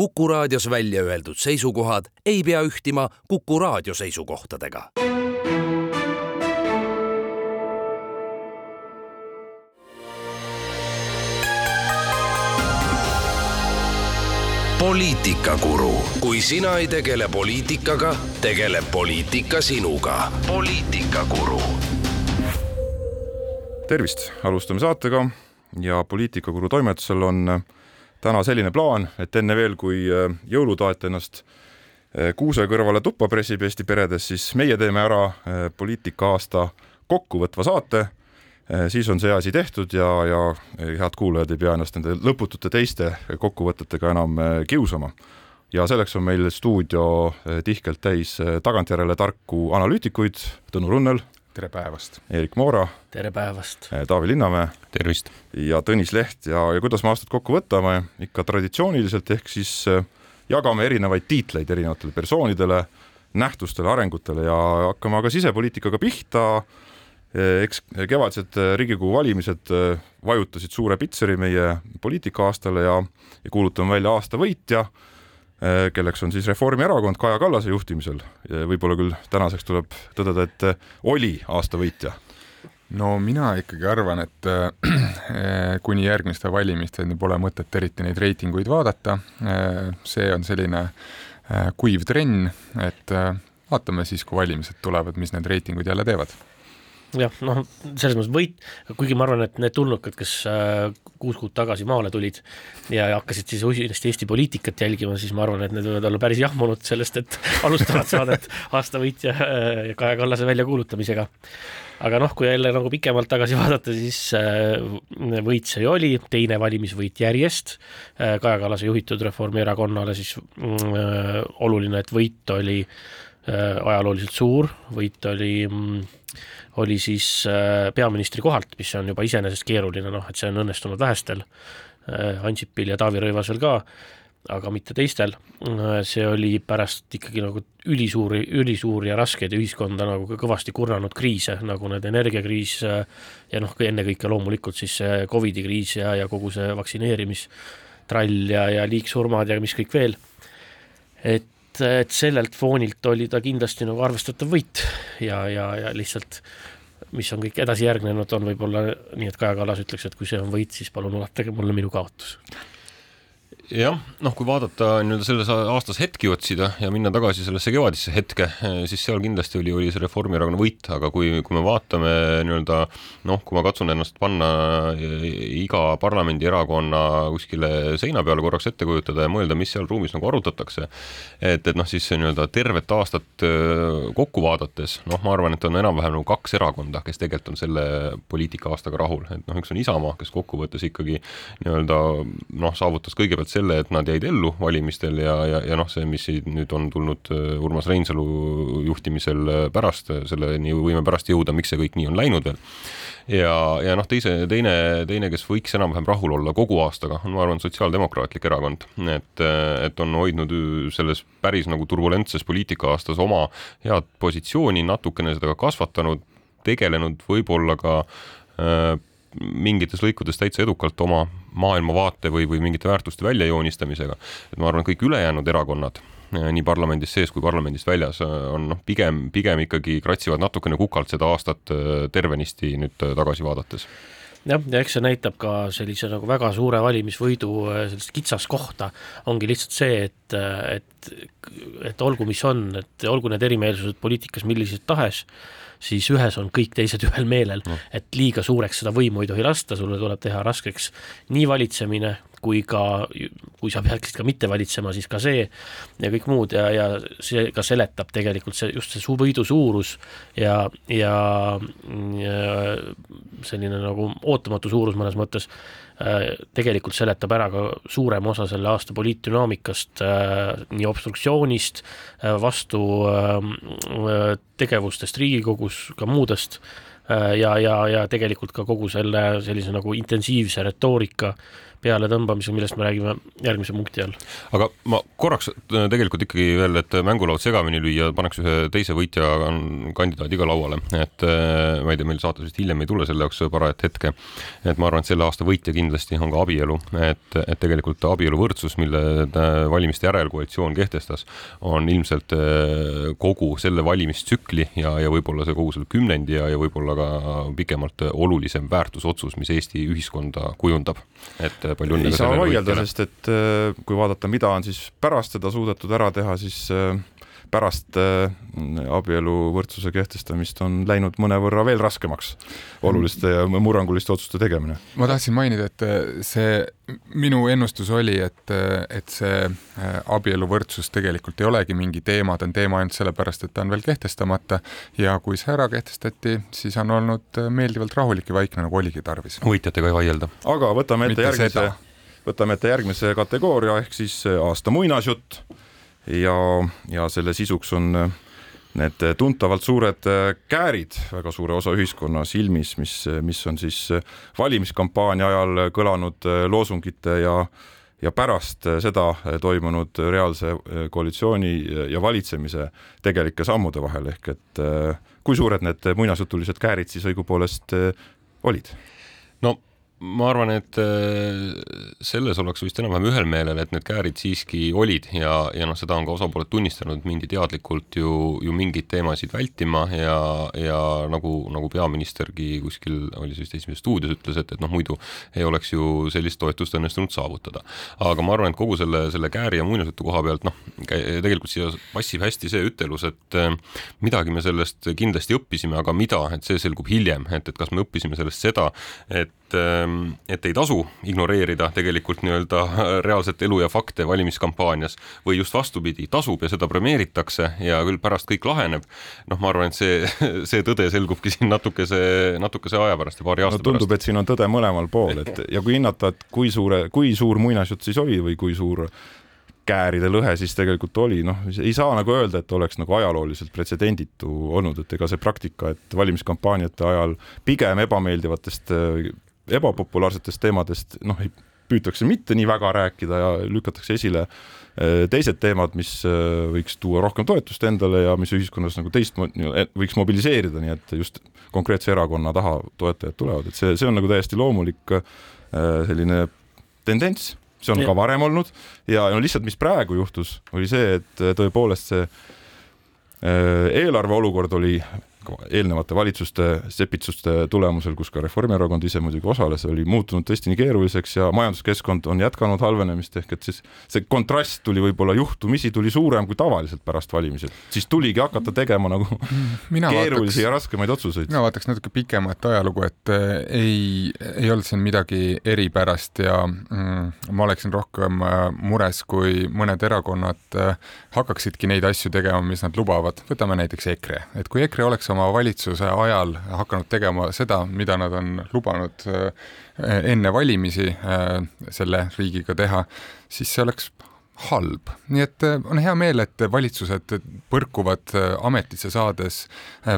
Kuku raadios välja öeldud seisukohad ei pea ühtima Kuku raadio seisukohtadega. poliitikakuru, kui sina ei tegele poliitikaga, tegeleb poliitika sinuga. poliitikakuru. tervist, alustame saatega ja Poliitikakuru toimetusel on täna selline plaan, et enne veel, kui äh, jõulutaat ennast äh, kuuse kõrvale tuppa pressib Eesti peredes, siis meie teeme ära äh, poliitika aasta kokkuvõtva saate. siis on see asi tehtud ja, ja head kuulajad ei pea ennast nende lõputute teiste kokkuvõtetega enam kiusama. ja selleks on meil stuudio tihkelt täis tagantjärele tarku analüütikuid, Tõnu Runnel tere päevast! Erik Moora. tere päevast! Taavi Linnamäe. tervist! ja Tõnis Leht ja, ja kuidas me aastat kokku võtame, ikka traditsiooniliselt, ehk siis äh, jagame erinevaid tiitleid erinevatele persoonidele, nähtustele, arengutele ja hakkame aga sisepoliitikaga pihta. Äh, eks kevadised Riigikogu valimised vajutasid suure pitseri meie poliitika-aastale ja, ja kuulutame välja aasta võitja kelleks on siis Reformierakond Kaja Kallase juhtimisel. võib-olla küll tänaseks tuleb tõdeda, et äh, oli aasta võitja. no mina ikkagi arvan, et äh, kuni järgmiste valimisteni pole mõtet eriti neid reitinguid vaadata. see on selline kuiv trenn, et vaatame siis, kui valimised tulevad, mis need reitingud jälle teevad jah, noh, selles mõttes võit, kuigi ma arvan, et need tulnukad, kes äh, kuus kuud tagasi maale tulid ja hakkasid siis usinasti Eesti poliitikat jälgima, siis ma arvan, et need võivad olla päris jahmunud sellest, et alustavad saadet aasta võitja äh, ja Kaja Kallase väljakuulutamisega. aga noh, kui jälle nagu pikemalt tagasi vaadata, siis äh, võit see oli, teine valimisvõit järjest Kaja Kallase juhitud Reformierakonnale siis mm, oluline, et võit oli ajalooliselt suur, võit oli mm, oli siis äh, peaministri kohalt, mis on juba iseenesest keeruline, noh, et see on õnnestunud vähestel, äh, Ansipil ja Taavi Rõivasel ka, aga mitte teistel, äh, see oli pärast ikkagi nagu ülisuuri, ülisuuri ja raskeid ja ühiskonda nagu ka kõvasti kurnanud kriise, nagu need energiakriis ja noh, ennekõike loomulikult siis see Covidi kriis ja, ja kogu see vaktsineerimistrall ja, ja liigsurmad ja mis kõik veel, et et sellelt foonilt oli ta kindlasti nagu arvestatav võit ja, ja, ja lihtsalt mis on kõik edasi järgnenud, on võib-olla nii, et Kaja Kallas ütleks, et kui see on võit, siis palun ulatage mulle minu kaotus jah, noh, kui vaadata nii-öelda selles aastas hetki otsida ja minna tagasi sellesse kevadisse hetke, siis seal kindlasti oli, oli see Reformierakonna võit, aga kui, kui me vaatame nii-öelda noh, kui ma katsun ennast panna iga parlamendierakonna kuskile seina peale korraks ette kujutada ja mõelda, mis seal ruumis nagu arutatakse, et, et noh, siis nii-öelda tervet aastat kokku vaadates, noh, ma arvan, et on enam-vähem nagu kaks erakonda, kes tegelikult on selle poliitika aastaga rahul, et noh, üks on Isamaa, kes kokkuvõttes ikkagi nii-öelda noh, saavutas kõigepealt selle, selle, et nad jäid ellu valimistel ja, ja, ja noh, see, mis nüüd on tulnud äh, Urmas Reinsalu juhtimisel äh, pärast, äh, selleni võime pärast jõuda, miks see kõik nii on läinud veel. Ja, ja noh, teise, teine, teine, kes võiks enam-vähem rahul olla kogu aastaga, on ma arvan, Sotsiaaldemokraatlik Erakond, et, et on hoidnud selles päris nagu turbulentses poliitika-aastas oma head positsiooni, natukene seda ka kasvatanud, tegelenud võib-olla ka äh, mingites lõikudes täitsa edukalt oma maailmavaate või, või mingite väärtuste väljajoonistamisega. et ma arvan, kõik ülejäänud erakonnad eh, nii parlamendis sees kui parlamendist väljas eh, on noh, pigem, pigem ikkagi kratsivad natukene kukalt seda aastat eh, tervenisti nüüd tagasi vaadates jah, ja eks see näitab ka sellise nagu väga suure valimisvõidu sellist kitsaskohta, ongi lihtsalt see, et, et, et olgu, mis on, et olgu need erimeelsused poliitikas millised tahes, siis ühes on kõik teised ühel meelel no., et liiga suureks seda võimu ei tohi lasta, sulle tuleb teha raskeks nii valitsemine kui ka, kui sa peaksid ka mitte valitsema, siis ka see ja kõik muud ja, ja see ka seletab tegelikult see, just see su võidu suurus ja, ja, ja selline nagu ootamatu suurus mõnes mõttes tegelikult seletab ära ka suurema osa selle aasta poliitdünaamikast, äh, nii obstruktsioonist, äh, vastu tegevustest Riigikogus, ka muudest ja, ja, ja tegelikult ka kogu selle sellise nagu intensiivse retoorika pealetõmbamisega, millest me räägime järgmise punkti all. aga ma korraks äh, tegelikult ikkagi veel, et mängulaud segamini lüüa, paneks ühe teise võitja kandidaadi ka lauale, et äh, ma ei tea, meil saates vist hiljem ei tule selle jaoks parajat hetke. et ma arvan, et selle aasta võitja kindlasti on ka abielu, et, et tegelikult abieluvõrdsus, mille valimiste järel koalitsioon kehtestas, on ilmselt äh, kogu selle valimistsükli ja, ja võib-olla see kogu selle kümnendi ja, ja võib-olla ka pikemalt olulisem väärtusotsus, mis Eesti ühiskonda kujundab. et palju õnne. ei saa vaielda, sest et äh, kui vaadata, mida on siis pärast seda suudetud ära teha, siis äh, pärast äh, abieluvõrdsuse kehtestamist on läinud mõnevõrra veel raskemaks oluliste ja murranguliste otsuste tegemine. ma tahtsin mainida, et äh, see minu ennustus oli, et, äh, et see abieluvõrdsus tegelikult ei olegi mingi teema, ta on teema ainult sellepärast, et ta on veel kehtestamata ja kui see ära kehtestati, siis on olnud meeldivalt rahulik ja vaikne, nagu oligi tarvis. võitjatega ei vaielda. aga võtame ette Mitte järgmise, võtame ette järgmise kategooria ehk siis aasta muinasjutt ja, ja selle sisuks on äh, need tuntavalt suured äh, käärid väga suure osa ühiskonna silmis, mis, mis on siis äh, valimiskampaania ajal kõlanud loosungite ja ja pärast seda toimunud reaalse koalitsiooni ja valitsemise tegelike sammude vahel, ehk et kui suured need muinasjutulised käärid siis õigupoolest olid? Ma arvan, et äh, selles ollakse vist enam-vähem ühel meelel, et need käärid siiski olid ja, ja noh, seda on ka osapooled tunnistanud, mindi teadlikult ju, ju mingeid teemasid vältima ja, ja nagu, nagu peaministergi kuskil oli see vist Esimeses stuudios ütles, et, et noh, muidu ei oleks ju sellist toetust õnnestunud saavutada. aga ma arvan, et kogu selle, selle kääri ja muinasjutu koha pealt noh, tegelikult siia passib hästi see ütelus, et äh, midagi me sellest kindlasti õppisime, aga mida, et see selgub hiljem, et, et kas me õppisime sellest seda, et Ähm, et ei tasu ignoreerida tegelikult nii-öelda reaalset elu ja fakte valimiskampaanias või just vastupidi, tasub ja seda premeeritakse ja küll pärast kõik laheneb. noh, ma arvan, et see, see tõde selgubki siin natukese, natukese aja pärast ja paari aasta no, tundub, pärast. et siin on tõde mõlemal pool, et ja kui hinnata, et kui suure, kui suur muinasjutt siis oli või kui suur kääride lõhe siis tegelikult oli, noh, ei saa nagu öelda, et oleks nagu ajalooliselt pretsedenditu olnud, et ega see praktika, et valimiskampaaniate ajal pigem ebameeldivatest ebapopulaarsetest teemadest noh, püütakse mitte nii väga rääkida ja lükatakse esile äh, teised teemad, mis äh, võiks tuua rohkem toetust endale ja mis ühiskonnas nagu teistmoodi e, võiks mobiliseerida, nii et just konkreetse erakonna taha toetajad tulevad, et see, see on nagu täiesti loomulik selline tendents, see on ja. ka varem olnud. Ja no lihtsalt, mis praegu juhtus, oli see, et tõepoolest see eelarve olukord oli eelnevate valitsuste sepitsuste tulemusel, kus ka Reformierakond ise muidugi osales, oli muutunud tõesti nii keeruliseks ja majanduskeskkond on jätkanud halvenemist, ehk et siis see kontrast tuli võib-olla juhtumisi tuli suurem kui tavaliselt pärast valimisi, siis tuligi hakata tegema nagu mina keerulisi vaataks, ja raskemaid otsuseid. mina vaataks natuke pikemat ajalugu, et äh, ei, ei olnud siin midagi eripärast ja mm, ma oleksin rohkem äh, mures, kui mõned erakonnad äh, hakkaksidki neid asju tegema, mis nad lubavad, võtame näiteks EKRE, et kui EKRE oleks oma oma valitsuse ajal hakanud tegema seda, mida nad on lubanud äh, enne valimisi äh, selle riigiga teha, siis see oleks halb. nii et äh, on hea meel, et valitsused põrkuvad ametisse saades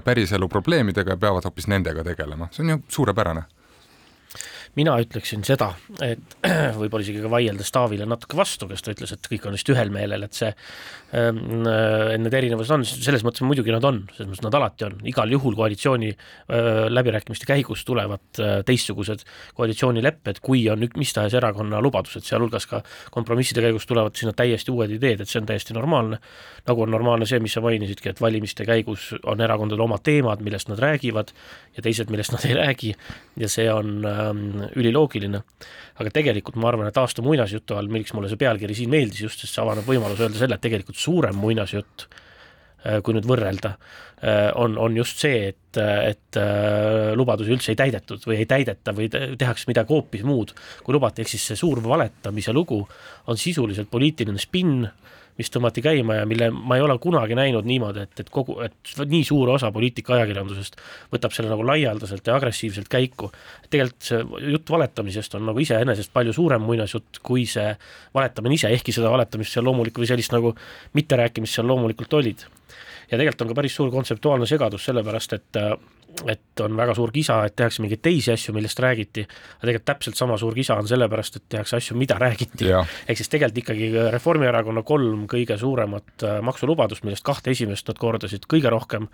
päriselu probleemidega ja peavad hoopis nendega tegelema, see on ju suurepärane mina ütleksin seda, et võib-olla isegi ka vaieldes Taavile natuke vastu, kes ta ütles, et kõik on vist ühel meelel, et see ähm,, äh, need erinevused on, selles mõttes muidugi nad on, selles mõttes nad alati on, igal juhul koalitsiooni äh, läbirääkimiste käigus tulevad äh, teistsugused koalitsioonilepped, kui on mis tahes erakonna lubadused, sealhulgas ka kompromisside käigus tulevad sinna täiesti uued ideed, et see on täiesti normaalne. nagu on normaalne see, mis sa mainisidki, et valimiste käigus on erakondadel omad teemad, millest nad räägivad ja teised, millest nad ei räägi. Ja see on ähm, üliloogiline. aga tegelikult ma arvan, et aasta muinasjutu all, miks mulle see pealkiri siin meeldis just, sest see avaneb võimalus öelda selle, et tegelikult suurem muinasjutt, äh, kui nüüd võrrelda, äh, on, on just see, et, et äh, lubadusi üldse ei täidetud või ei täideta või tehakse midagi hoopis muud, kui lubati, ehk siis see suur valetamise lugu on sisuliselt poliitiline spinn, mis tõmmati käima ja mille ma ei ole kunagi näinud niimoodi, et, et kogu, et nii suur osa poliitika ajakirjandusest võtab selle nagu laialdaselt ja agressiivselt käiku. tegelikult see jutt valetamisest on nagu iseenesest palju suurem muinasjutt kui see valetamine ise, ehkki seda valetamist seal loomulikult või sellist nagu mitterääkimist seal loomulikult olid. ja tegelikult on ka päris suur kontseptuaalne segadus, sellepärast et et on väga suur kisa, et tehakse mingeid teisi asju, millest räägiti, aga tegelikult täpselt sama suur kisa on sellepärast, et tehakse asju, mida räägiti. ehk siis tegelikult ikkagi Reformierakonna kolm kõige suuremat äh, maksulubadust, millest kahte esimest nad kordasid kõige rohkem,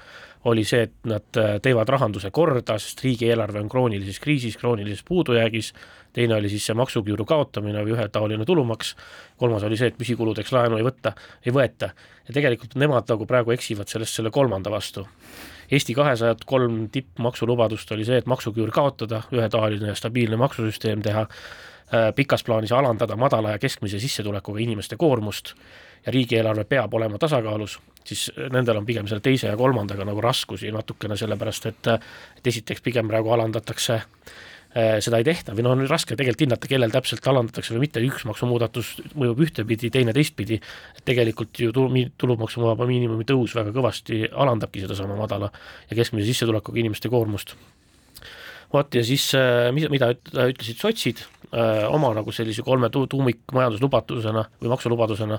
oli see, et nad äh, teevad rahanduse korda, sest riigieelarve on kroonilises kriisis, kroonilises puudujäägis, teine oli siis see maksuküüru kaotamine või ühetaoline tulumaks, kolmas oli see, et püsikuludeks laenu ei võtta, ei võeta. ja tegelikult nemad nagu praegu eksivad sellest selle kolmanda vastu Eesti kahesajad kolm tippmaksulubadust oli see, et maksuküür kaotada, ühetaoline stabiilne maksusüsteem teha, äh, pikas plaanis alandada madala ja keskmise sissetulekuga inimeste koormust ja riigieelarve peab olema tasakaalus, siis nendel on pigem selle teise ja kolmandaga nagu raskusi natukene, sellepärast et et esiteks pigem praegu alandatakse äh, Äh, seda ei tehta või noh, on raske tegelikult hinnata, kellel täpselt alandatakse või mitte, üks maksumuudatus mõjub ühtepidi, teine teistpidi, et tegelikult ju tulu, tulumaksuvaba miinimumi tõus väga kõvasti alandabki sedasama madala ja keskmise sissetulekuga inimeste koormust vot ja siis äh, mida, mida ütlesid sotsid äh, oma nagu sellise kolme tu-, tuumikmajanduslubadusena või maksulubadusena,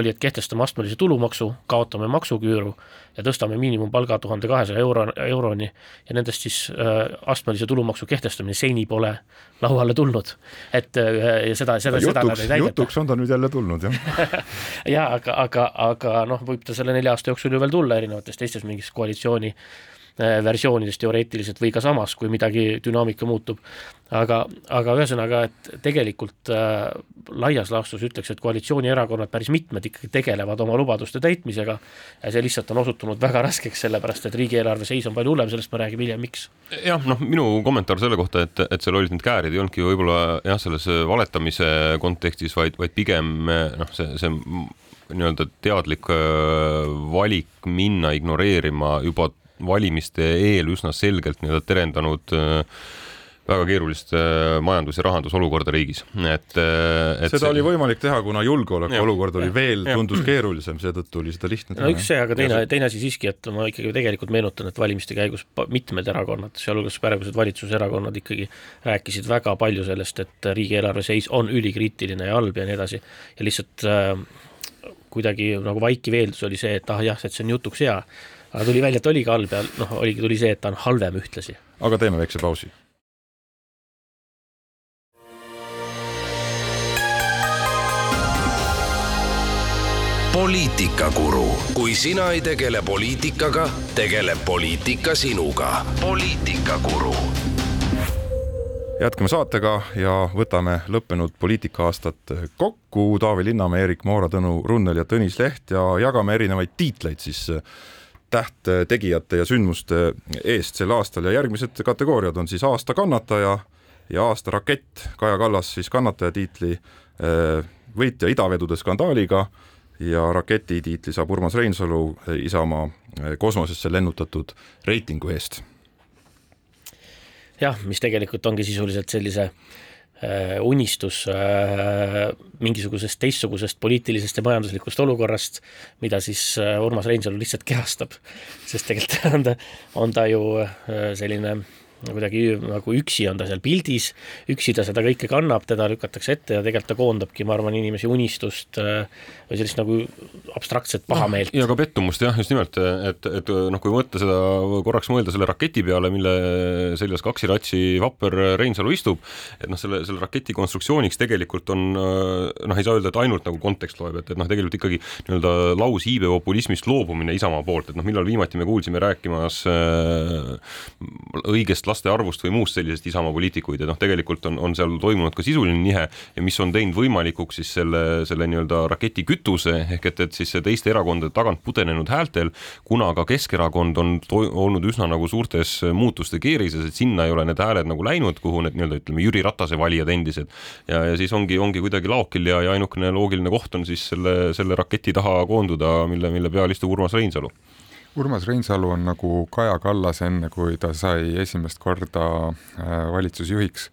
oli, et kehtestame astmelise tulumaksu, kaotame maksuküüru ja tõstame miinimumpalga tuhande kahesaja euro, euroni ja nendest siis äh, astmelise tulumaksu kehtestamine seni pole lauale tulnud. et ja seda, seda, seda nad ei täideta. jutuks on ta nüüd jälle tulnud, jah jaa, aga, aga, aga noh, võib ta selle nelja aasta jooksul ju veel tulla erinevates teistes mingis koalitsiooni Äh, versioonides teoreetiliselt või ka samas, kui midagi dünaamika muutub. aga, aga ühesõnaga, et tegelikult äh, laias laastus ütleks, et koalitsioonierakonnad, päris mitmed ikkagi tegelevad oma lubaduste täitmisega ja see lihtsalt on osutunud väga raskeks, sellepärast et riigieelarve seis on palju hullem, sellest me räägime hiljem, miks. jah, noh, minu kommentaar selle kohta, et, et seal olid need käärid, ei olnudki võib-olla jah, selles valetamise kontekstis, vaid, vaid pigem noh, see, see nii-öelda teadlik äh, valik minna ignoreerima juba valimiste eel üsna selgelt nii-öelda terendanud äh, väga keerulist äh, majandus- ja rahandusolukorda riigis, et, äh, et seda see... oli võimalik teha, kuna julgeolekuolukord oli veel, tundus keerulisem, seetõttu oli seda lihtne teha. no üks see, aga teine, teine asi siiski, et ma ikkagi tegelikult meenutan, et valimiste käigus mitmed erakonnad, sealhulgas praegused valitsuserakonnad ikkagi rääkisid väga palju sellest, et riigieelarve seis on ülikriitiline ja halb ja nii edasi. Ja lihtsalt äh, kuidagi nagu vaikiv eeldus oli see, et ah jah, et see on jutuks hea aga tuli välja, et oligi halb ja noh, oligi, tuli see, et ta on halvem ühtlasi. aga teeme väikse pausi. poliitikakuru, kui sina ei tegele poliitikaga, tegeleb poliitika sinuga. poliitikakuru jätkame saatega ja võtame lõppenud poliitika-aastat kokku. Taavi Linnamäe, Erik Moora, Tõnu Runnel ja Tõnis Leht ja jagame erinevaid tiitleid siis tähttegijate ja sündmuste eest sel aastal ja järgmised kategooriad on siis aasta kannataja ja aasta rakett. Kaja Kallas siis kannataja tiitli eh, võitja idavedude skandaaliga ja raketi tiitli saab Urmas Reinsalu eh, Isamaa eh, kosmosesse lennutatud reitingu eest. jah, mis tegelikult ongi sisuliselt sellise äh, Äh, unistus äh, mingisugusest teistsugusest poliitilisest ja majanduslikust olukorrast, mida siis äh, Urmas Reinsalu lihtsalt kehastab, sest tegelikult on ta, on ta ju selline kuidagi nagu üksi on ta seal pildis, üksi ta seda kõike kannab, teda lükatakse ette ja tegelikult ta koondabki, ma arvan, inimesi unistust äh, või sellist nagu abstraktset pahameelt no,. ja ka pettumust jah, just nimelt, et, et noh, kui võtta seda, korraks mõelda selle raketi peale, mille seljas kaksiratsi vapper Reinsalu istub, et noh, selle, selle raketi konstruktsiooniks tegelikult on noh, ei saa öelda, et ainult nagu kontekst loeb, et, et noh, tegelikult ikkagi nii-öelda lausiibe populismist loobumine Isamaa poolt, et noh, millal viimati me kuulsime rääkimas äh, õigest laste arvust või muust sellisest Isamaa poliitikuid. Ja noh, tegelikult on, on seal toimunud ka sisuline nihe ja mis on teinud võimalikuks siis selle, selle nii-öelda raketikütuse ehk et, et siis teiste erakondade tagant pudenenud häältel, kuna ka Keskerakond on olnud üsna nagu suurtes muutuste keerises, et sinna ei ole need hääled nagu läinud, kuhu need nii-öelda ütleme, Jüri Ratase valijad endised. Ja, ja siis ongi, ongi kuidagi laokil ja, ja ainukene loogiline koht on siis selle, selle raketi taha koonduda, mille, mille peal istub Urmas Reinsalu Urmas Reinsalu on nagu Kaja Kallas enne, kui ta sai esimest korda äh, valitsusjuhiks.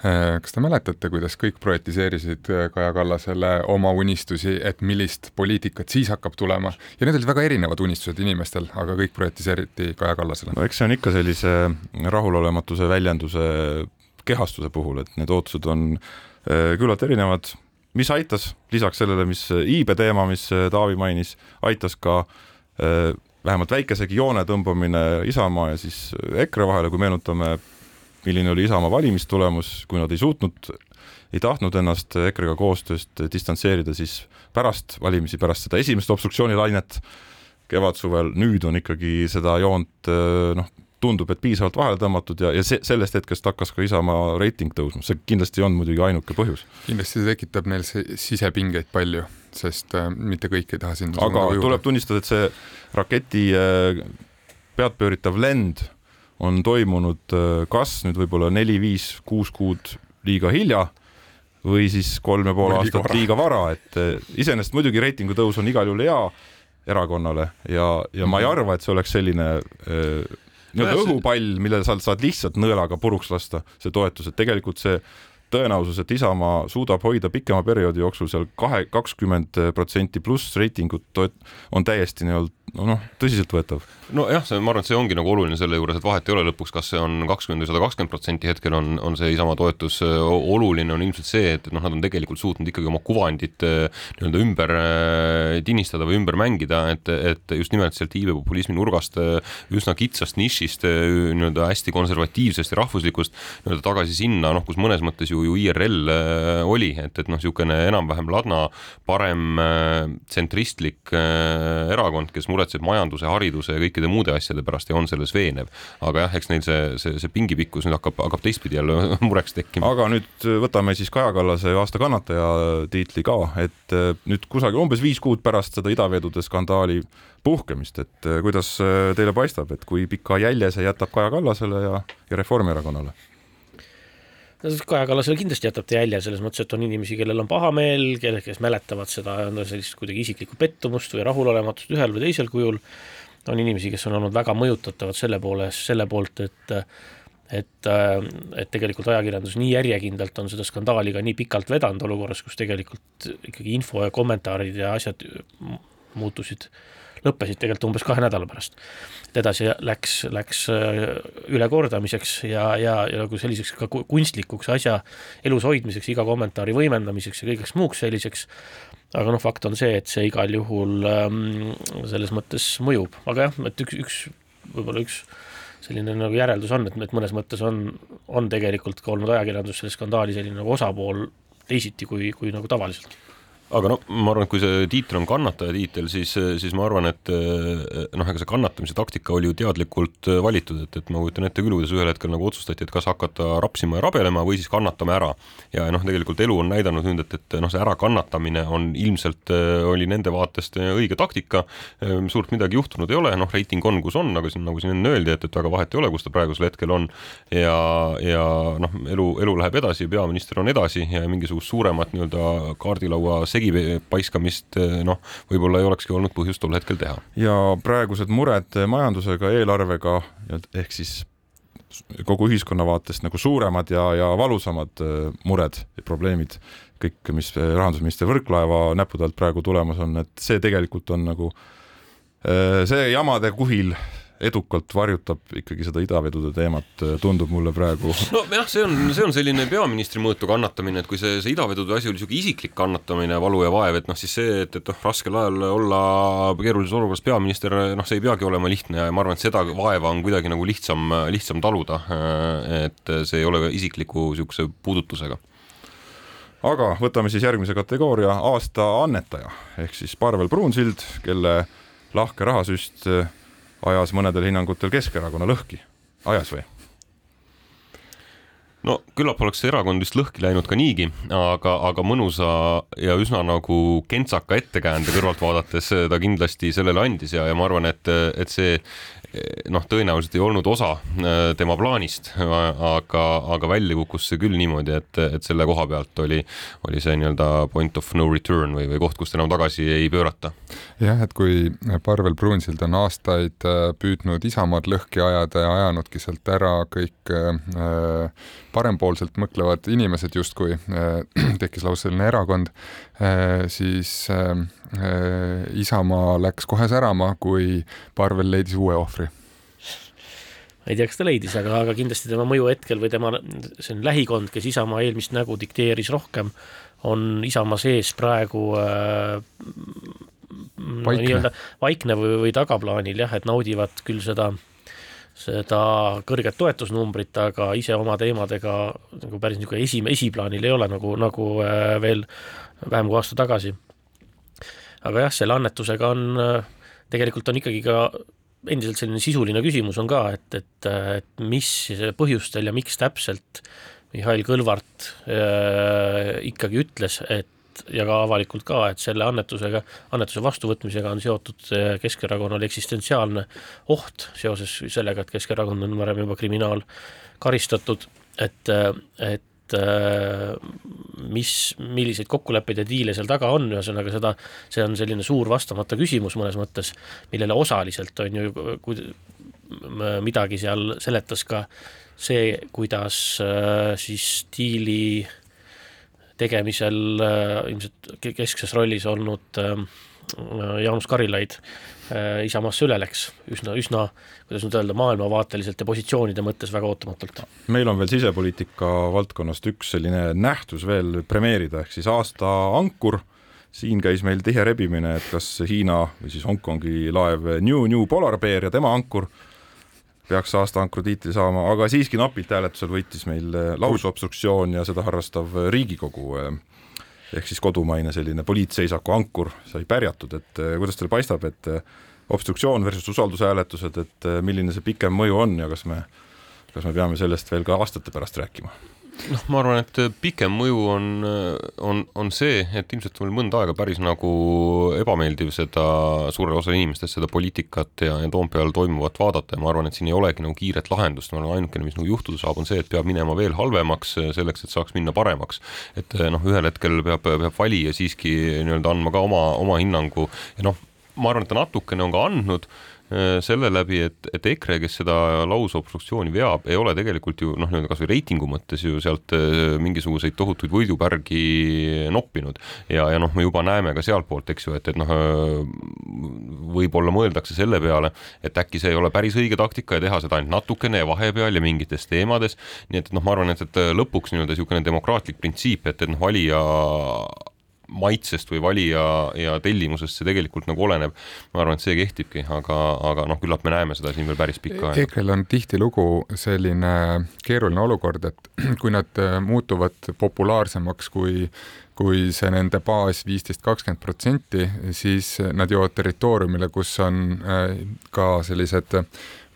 Äh, kas te mäletate, kuidas kõik projetiseerisid äh, Kaja Kallasele oma unistusi, et millist poliitikat siis hakkab tulema ja need olid väga erinevad unistused inimestel, aga kõik projetiseeriti Kaja Kallasele. no eks see on ikka sellise rahulolematuse väljenduse kehastuse puhul, et need ootused on küllalt erinevad, mis aitas lisaks sellele, mis iibe teema, mis Taavi mainis, aitas ka vähemalt väikesegi joone tõmbamine Isamaa ja siis EKRE vahele, kui meenutame, milline oli Isamaa valimistulemus, kui nad ei suutnud, ei tahtnud ennast EKRE-ga koostööst distantseerida, siis pärast valimisi, pärast seda esimest obstruktsioonilainet kevadsuvel, nüüd on ikkagi seda joont noh, tundub, et piisavalt vahele tõmmatud ja, ja see, sellest hetkest hakkas ka Isamaa reiting tõusma, see kindlasti olnud muidugi ainuke põhjus. kindlasti see tekitab neil sisepingeid palju, sest äh, mitte kõik ei taha sinna aga tuleb tunnistada, et see raketi äh, peadpööritav lend on toimunud äh, kas nüüd võib-olla neli-viis, kuus kuud liiga hilja või siis kolm ja pool aastat liiga vara, et äh, iseenesest muidugi reitingu tõus on igal juhul hea erakonnale ja, ja ma ei mhm. arva, et see oleks selline äh, nii-öelda õhupall, mille sa saad lihtsalt nõelaga puruks lasta, see toetus, et tegelikult see tõenäosus, et Isamaa suudab hoida pikema perioodi jooksul seal kahe, kakskümmend protsenti pluss reitingut on täiesti nii-öelda noh, tõsiseltvõetav. nojah, see, ma arvan, et see ongi nagu oluline selle juures, et vahet ei ole lõpuks, kas see on kakskümmend või sada kakskümmend protsenti, hetkel on, on see Isamaa toetus, oluline on ilmselt see, et, et noh, nad on tegelikult suutnud ikkagi oma kuvandit nii-öelda ümber tinnistada või ümber mängida, et, et just nimelt sealt iibepopulismi nurgast üsna kitsast nišist nii-öelda hästi konservatiivsest ja rahvuslikust nii-öelda tagasi sinna, noh, kus mõnes mõttes ju, ju IRL oli, et, et noh, niisugune enam-vähem ladna, parem tsentristlik erakond, kes muretseb majanduse, hariduse ja kõikide muude asjade pärast ja on selles veenev. aga jah, eks neil see, see, see pingipikkus nüüd hakkab, hakkab teistpidi jälle mureks tekkima. aga nüüd võtame siis Kaja Kallase aasta kannataja tiitli ka, et äh, nüüd kusagil umbes viis kuud pärast seda idavedude skandaali puhkemist, et äh, kuidas äh, teile paistab, et kui pika jälje see jätab Kaja Kallasele ja, ja Reformierakonnale? Kaja Kallasele kindlasti jätab ta jälje selles mõttes, et on inimesi, kellel on pahameel, kelle, kes mäletavad seda sellist kuidagi isiklikku pettumust või rahulolematust ühel või teisel kujul, on inimesi, kes on olnud väga mõjutatavad selle poolest, selle poolt, et et, et tegelikult ajakirjandus nii järjekindlalt on seda skandaali ka nii pikalt vedanud olukorras, kus tegelikult ikkagi info ja kommentaarid ja asjad muutusid lõppesid tegelikult umbes kahe nädala pärast. et edasi läks, läks äh, ülekordamiseks ja, ja, ja nagu selliseks ka kunstlikuks asja elus hoidmiseks, iga kommentaari võimendamiseks ja kõigeks muuks selliseks, aga noh, fakt on see, et see igal juhul ähm, selles mõttes mõjub, aga jah, et üks, üks, võib-olla üks selline nagu järeldus on, et, et mõnes mõttes on, on tegelikult ka olnud ajakirjandus selle skandaali selline nagu osapool teisiti kui, kui nagu tavaliselt aga noh, ma arvan, et kui see tiitel on kannataja tiitel, siis, siis ma arvan, et noh, ega see kannatamise taktika oli ju teadlikult valitud, et, et ma kujutan ette küll, kuidas ühel hetkel nagu otsustati, et kas hakata rapsima ja rabelema või siis kannatame ära. ja noh, tegelikult elu on näidanud nüüd, et, et noh, see ärakannatamine on ilmselt, oli nende vaatest õige taktika, suurt midagi juhtunud ei ole, noh, reiting on, kus on, aga siin nagu siin enne öeldi, et, et väga vahet ei ole, kus ta praegusel hetkel on ja, ja noh, elu, elu läheb edasi, peaminister on edasi ja mingisugust suuremat nii-öelda kaardilaua segi paiskamist noh, võib-olla ei olekski olnud põhjust tol hetkel teha. ja praegused mured majandusega, eelarvega ehk siis kogu ühiskonna vaatest nagu suuremad ja, ja valusamad äh, mured ja probleemid, kõik, mis rahandusminister Võrklaeva näppude alt praegu tulemas on, et see tegelikult on nagu see jamade kuhil edukalt varjutab ikkagi seda idavedude teemat, tundub mulle praegu. nojah, see on, see on selline peaministri mõõtu kannatamine, et kui see, see idavedude asi oli niisugune isiklik kannatamine, valu ja vaev, et noh, siis see, et, et noh, raskel ajal olla keerulises olukorras peaminister, noh, see ei peagi olema lihtne ja ma arvan, et seda vaeva on kuidagi nagu lihtsam, lihtsam taluda. et see ei ole isikliku niisuguse puudutusega aga võtame siis järgmise kategooria, aasta annetaja ehk siis Parvel Pruunsild, kelle lahke rahasüst ajas mõnedel hinnangutel Keskerakonna lõhki, ajas või? no küllap oleks see erakond vist lõhki läinud ka niigi, aga, aga mõnusa ja üsna nagu kentsaka ettekäände kõrvalt vaadates ta kindlasti sellele andis ja, ja ma arvan, et, et see noh, tõenäoliselt ei olnud osa äh, tema plaanist, aga, aga välja kukkus see küll niimoodi, et, et selle koha pealt oli, oli see nii-öelda point of no return või, või koht, kust enam tagasi ei pöörata. jah, et kui Parvel Pruunsild on aastaid äh, püüdnud Isamaad lõhki ajada ja ajanudki sealt ära kõik äh, parempoolselt mõtlevad inimesed justkui äh,, tekkis lausa selline erakond siis äh, Äh, Isamaa läks kohe särama, kui Parvel leidis uue ohvri. Ma ei tea, kas ta leidis, aga, aga kindlasti tema mõju hetkel või tema see on lähikond, kes Isamaa eelmist nägu dikteeris rohkem, on Isamaa sees praegu äh, nii-öelda vaikne või, või tagaplaanil jah, et naudivad küll seda seda kõrget toetusnumbrit, aga ise oma teemadega nagu päris niisugune esi, esiplaanil ei ole nagu, nagu äh, veel vähem kui aasta tagasi. aga jah, selle annetusega on, äh, tegelikult on ikkagi ka endiselt selline sisuline küsimus on ka, et, et, et mis põhjustel ja miks täpselt Mihhail Kõlvart äh, ikkagi ütles, et ja ka avalikult ka, et selle annetusega, annetuse vastuvõtmisega on seotud äh, Keskerakonnal eksistentsiaalne oht seoses sellega, et Keskerakond on varem juba kriminaalkaristatud, et, et mis, milliseid kokkuleppeid ja diile seal taga on, ühesõnaga seda, see on selline suur vastamata küsimus mõnes mõttes, millele osaliselt on ju, midagi seal seletas ka see, kuidas äh, siis diili tegemisel äh, ilmselt keskses rollis olnud äh, Jaanus Karilaid Isamaasse üle läks üsna, üsna, kuidas nüüd öelda, maailmavaateliselt ja positsioonide mõttes väga ootamatult. meil on veel sisepoliitika valdkonnast üks selline nähtus veel premeerida, ehk siis aasta ankur, siin käis meil tihe rebimine, et kas Hiina või siis Hongkongi laev New New Polar Bear ja tema ankur peaks aasta ankru tiitli saama, aga siiski napilt hääletusel võitis meil eh, lausobstruktsioon ja seda harrastav eh, Riigikogu eh, ehk siis kodumaine selline poliitseisaku ankur sai pärjatud, et kuidas teile paistab, et obstruktsioon versus usaldushääletused, et milline see pikem mõju on ja kas me, kas me peame sellest veel ka aastate pärast rääkima? Noh, ma arvan, et pikem mõju on, on, on see, et ilmselt veel mõnda aega päris nagu ebameeldiv seda suurele osale inimestest seda poliitikat ja, ja Toompeal toimuvat vaadata ja ma arvan, et siin ei olegi nagu kiiret lahendust, ma arvan, ainukene, mis nagu juhtuda saab, on see, et peab minema veel halvemaks selleks, et saaks minna paremaks. et noh, ühel hetkel peab, peab valija siiski nii-öelda andma ka oma, oma hinnangu ja noh, ma arvan, et ta natukene on ka andnud Äh, selle läbi, et, et EKRE, kes seda lausobstruktsiooni veab, ei ole tegelikult ju noh, nii-öelda kasvõi reitingu mõttes ju sealt äh, mingisuguseid tohutuid võidupärgi noppinud. Ja, ja noh, me juba näeme ka sealtpoolt, eks ju, et, et noh, äh, võib-olla mõeldakse selle peale, et äkki see ei ole päris õige taktika ja teha seda ainult natukene ja vahepeal ja mingites teemades, nii et, et noh, ma arvan, et, et lõpuks nii-öelda niisugune demokraatlik printsiip, et, et noh, valija maitsest või valija ja tellimusest see tegelikult nagu oleneb. ma arvan, et see kehtibki, aga, aga noh, küllap me näeme seda siin veel päris pikka aega. EKRE-l on tihtilugu selline keeruline olukord, et kui nad äh, muutuvad populaarsemaks kui kui see nende baas viisteist, kakskümmend protsenti, siis nad jõuavad territooriumile, kus on äh, ka sellised